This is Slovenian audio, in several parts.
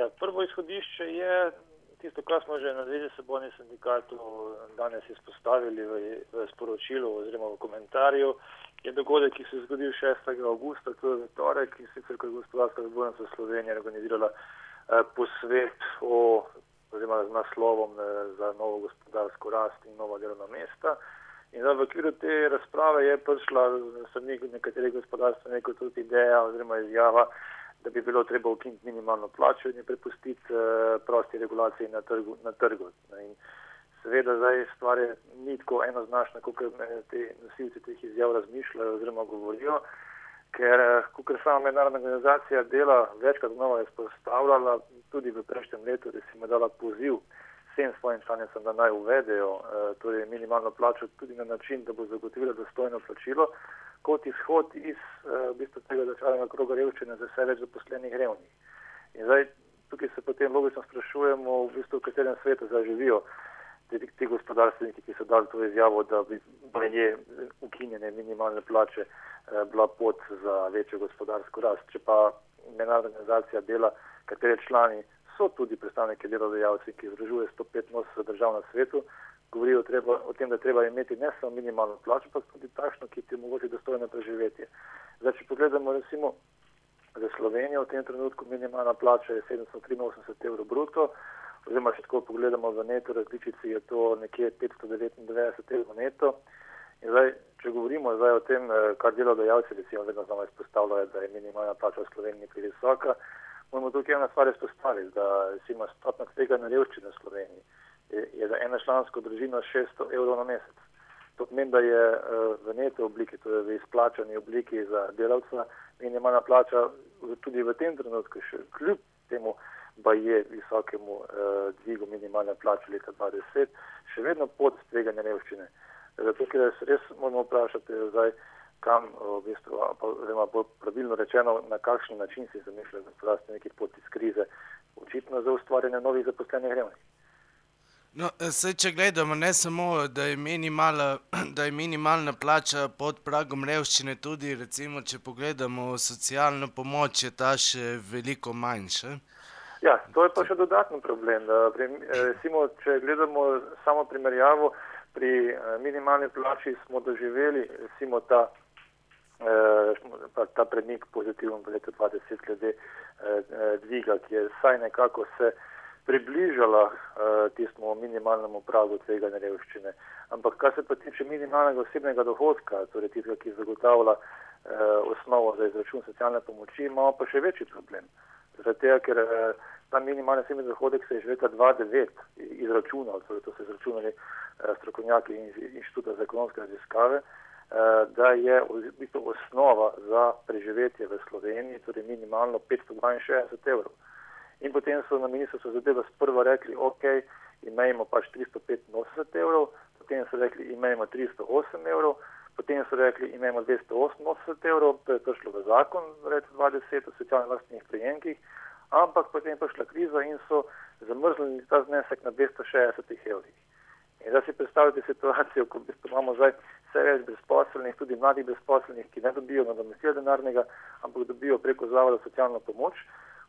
Ja, prvo izhodišče je tisto, kar smo že na Zvezi sebojni sindikatu danes izpostavili v, v sporočilu oziroma v komentarju. Je dogodek, ki se je zgodil 6. augusta, to je torek, in sicer, ko je gospodarska zbornica Slovenije organizirala eh, posvet o, oziroma z naslovom eh, za novo gospodarsko rast in nova delovna mesta. In v okviru te razprave je prišla strani nekaterih gospodarstvenikov tudi ideja oziroma izjava, da bi bilo treba ukiniti minimalno plačo in prepustiti uh, prosti regulaciji na trgu. Na trgu. In seveda zdaj stvar je ni tako enoznačna, kot te nosilci teh izjav razmišljajo oziroma govorijo, ker eh, kot sama mednarodna organizacija dela večkrat znova izpostavljala, tudi v prejšnjem letu, da si ima dala poziv vsem svojim članicam, da naj uvedejo uh, torej minimalno plačo tudi na način, da bo zagotovila dostojno plačilo kot izhod iz uh, v bistvu tega začaranega kroga revščine za vse več zaposlenih revnih. In zdaj tukaj se potem logično sprašujemo, v bistvu v katerem svetu zdaj živijo ti, ti gospodarstveniki, ki so dali to izjavo, da bi manje ukinjene minimalne plače uh, bila pot za večjo gospodarsko rast. Če pa mednarodna organizacija dela, katere člani so tudi predstavniki delodajalci, ki združuje 185 držav na svetu, govorijo treba, o tem, da treba imeti ne samo minimalno plačo, pa tudi takšno, ki ti omogoči dostojno preživetje. Zdaj, če pogledamo recimo za Slovenijo, v tem trenutku minimalna plača je 783 evrov bruto, oziroma če tako pogledamo v neto različici, je to nekje 599 evrov neto. In zdaj, če govorimo zdaj o tem, eh, kar delodajalci recimo vedno znova izpostavljajo, da je minimalna plača v Sloveniji previsoka, moramo tukaj ena stvar izpostaviti, da recimo stopna tvega na revščine v Sloveniji je za eno člansko družino 600 evrov na mesec. To pomeni, da je eh, v neto obliki, to je v izplačani obliki za delavca, minimalna plača tudi v tem trenutku, še kljub temu, da je visokemu eh, dvigu minimalne plače leta 2010, še vedno pod tveganje revščine. Zato, ker se res moramo vprašati, zdaj, kam, bistvu, oziroma bolj pravilno rečeno, na kakšen način si zamišljajo gospodarstveniki pot iz krize, očitno za ustvarjanje novih zaposlenih revnih. No, saj, če gledamo, ne samo, da je, minimalna, da je minimalna plača pod pragom revščine, tudi recimo, če pogledamo socialno pomoč, je ta še veliko manjša. Ja, to je pa še dodatni problem. Pri, recimo, če gledamo samo primerjavo, pri minimalni plači smo doživeli recimo, ta, ta premik pozitiven v letu 2020 glede dviga, ki je saj nekako se približala uh, tistemu minimalnemu pragu tvega revščine. Ampak kar se pa tiče minimalnega osebnega dohodka, torej tistega, ki zagotavlja uh, osnovo za izračun socialne pomoči, imamo pa še večji problem. Zato, ker uh, ta minimalni osebni dohodek se je že leta 2009 izračunal, torej to so izračunali uh, strokovnjaki iz Inštituta za ekonomske raziskave, uh, da je v bistvu osnova za preživetje v Sloveniji, torej minimalno 562 evrov. In potem so na ministrstvu za delo sprva rekli, ok, imejmo pač 385 evrov, potem so rekli, imejmo 308 evrov, potem so rekli, imejmo 288 evrov, to je prišlo v zakon v letu 2010 o socialnih vrstnih prejemkih, ampak potem je prišla kriza in so zamrznili ta znesek na 260 evrih. In zdaj si predstavljate situacijo, ko imamo zdaj vse več brezposelnih, tudi mladih brezposelnih, ki ne dobijo nadomestila denarnega, ampak dobijo preko zavoda socialno pomoč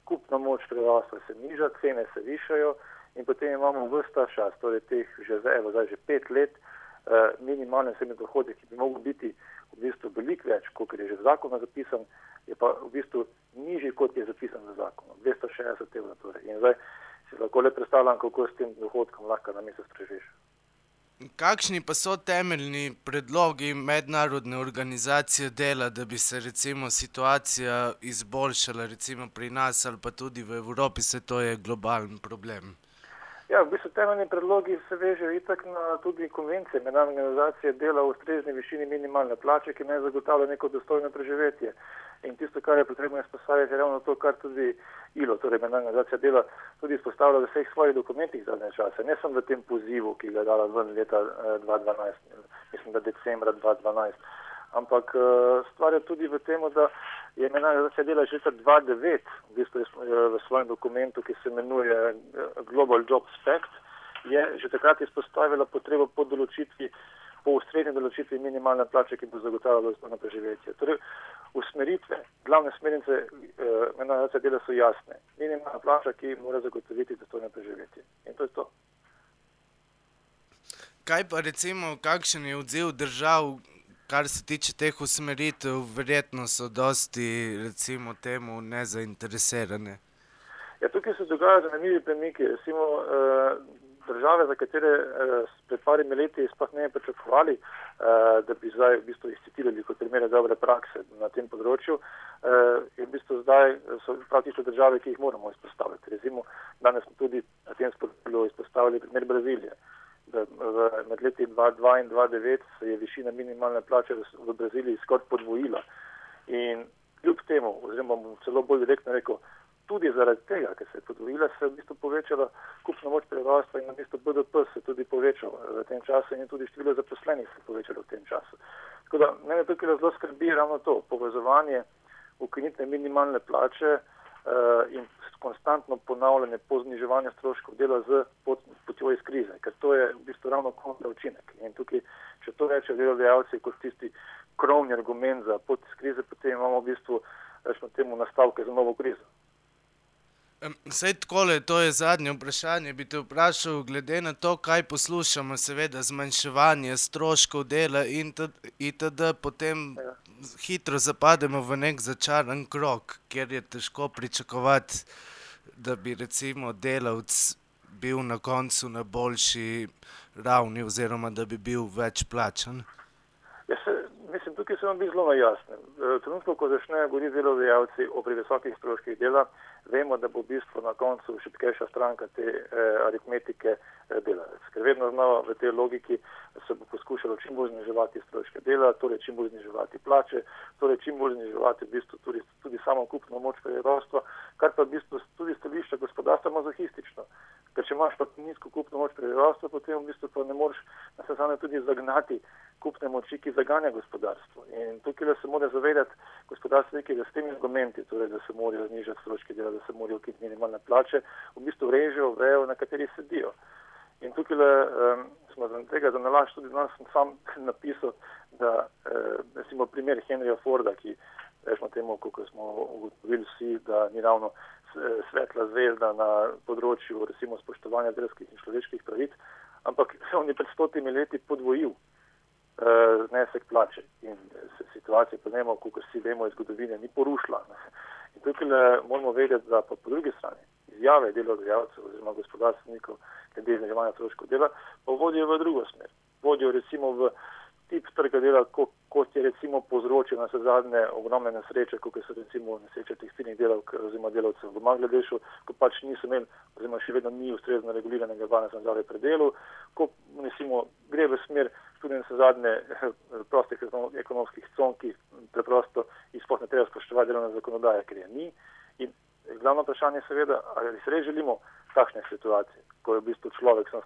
kupna moč prebivalstva se niža, cene se višajo in potem imamo vrsta čas, torej teh že zdaj, evo, zdaj že pet let, eh, minimalne osebne dohodke, ki bi mogli biti v bistvu veliko več, kot je že v zakonu zapisan, je pa v bistvu nižji, kot je zapisan v zakonu, 260 evrov. Torej. In zdaj si lahko le predstavljam, kako s tem dohodkom lahko na mesec preživiš. Kakšni pa so temeljni predlogi mednarodne organizacije dela, da bi se recimo situacija izboljšala recimo pri nas ali pa tudi v Evropi, se to je globalen problem? Ja, v bistvu temeljni predlogi se vežejo itak na tudi konvencije mednarodne organizacije dela v ustrezni višini minimalne plače, ki naj zagotavlja neko dostojno preživetje. In tisto, kar je potrebno izpostaviti, je ravno to, kar tudi ILO, torej mednarodna organizacija dela, tudi izpostavlja v vseh svojih dokumentih zadnje čase. Ne samo v tem pozivu, ki ga je dala ven leta 2012, eh, mislim, da decembra 2012. Ampak eh, stvar je tudi v tem, da je mednarodna organizacija dela že leta 2009, v bistvu eh, v svojem dokumentu, ki se imenuje Global Job Spect, je že takrat izpostavila potrebo po določitvi po ustrezni določitvi minimalne plače, ki bo zagotavljala dostojno preživetje. Torej, usmeritve, glavne smernice eh, mednarodne dela so jasne. Minimalna plača, ki mora zagotoviti dostojno preživetje. In to je to. Kaj pa recimo, kakšen je odziv držav, kar se tiče teh usmeritev, verjetno so dosti, recimo, temu nezainteresirane? Ja, tukaj se dogajajo zanimivi premiki. Recimo, eh, države, za katere eh, pred parimi leti sploh ne bi pričakovali, eh, da bi zdaj v bistvu izcitirali kot primere dobre prakse na tem področju, in v bistvu zdaj so prav tiste države, ki jih moramo izpostaviti. Recimo, danes smo tudi na tem sporočilu izpostavili primer Brazilije. Med leti 2002 in 2009 se je višina minimalne plače v Braziliji skoraj podvojila. In kljub temu, oziroma bom celo bolj direktno rekel, tudi zaradi tega, ker se je podvojila, se je v bistvu povečala kupna moč prebivalstva in na mesto BDP se je tudi povečal v tem času in tudi število zaposlenih se je povečalo v tem času. Tako da mene tukaj zelo skrbi ravno to povezovanje ukinitve minimalne plače uh, in konstantno ponavljanje po zniževanju stroškov dela z pot, potjo iz krize, ker to je v bistvu ravno kontra učinek. In tukaj, če to rečejo delodajalci kot tisti krovni argument za pot iz krize, potem imamo v bistvu, rečemo temu, nastavke za novo krizo. Vse tako je, to je zadnje vprašanje. Bi te vprašal, glede na to, kaj poslušamo, seveda zmanjševanje stroškov dela in itd., potem hitro zapademo v nek začaran krok, kjer je težko pričakovati, da bi recimo delavc bil na koncu na boljši ravni oziroma da bi bil več plačan. Ja, se, mislim, tukaj se vam bi zelo jasno. Trenutno, ko začnejo govoriti delodajalci o previsokih stroških dela, vemo, da bo v bistvu na koncu šipkejša stranka te eh, aritmetike eh, delavec. Ker vedno znova v tej logiki se bo poskušalo čim bolj zniževati stroške dela, torej čim bolj zniževati plače, torej čim bolj zniževati v bistvu tudi, tudi samo kupno moč prebivalstva, kar pa v bistvu tudi stališče gospodarstva mazohistično. Ker če imaš pa nizko kupno moč prebivalstva, potem v bistvu pa ne moreš na se same tudi zagnati kupne moči, ki zaganja gospodarstvo. In tukaj se mora zavedati gospodarstveniki, da s temi argumenti, torej da se morajo znižati stroške dela, da se morajo ukiniti minimalne plače, v bistvu režejo vejo, na kateri sedijo. In tukaj le, um, smo zaradi tega, da nalaž tudi danes sam napisal, da uh, recimo primer Henryja Forda, ki rečemo temu, kako smo ugotovili vsi, da ni ravno svetla zvezda na področju recimo spoštovanja delskih in človeških pravic, ampak se on je pred stotimi leti podvojil znesek plače in situacija, pa ne vemo, kako vsi vemo iz zgodovine, ni porušila. In tukaj moramo vedeti, da pa po drugi strani izjave delodajalcev oziroma gospodarstvenikov glede zniževanja stroškov dela pa vodijo v drugo smer. Vodijo recimo v tip trga dela, ko, kot je recimo povzročil na se zadnje ogromne nesreče, kot so recimo nesreče tekstilnih delavk oziroma delavcev v Bangladešu, ko pač niso imeli oziroma še vedno ni ustrezno reguliranega varnostnega zdravja pri delu, ko recimo gre v smer tudi na se zadnje prostih ekonomskih con, ki preprosto izpohne treba spoštovati delovne zakonodaje, ker je ni. In glavno vprašanje je seveda, ali res želimo takšne situacije, ko je v bistvu človek sam.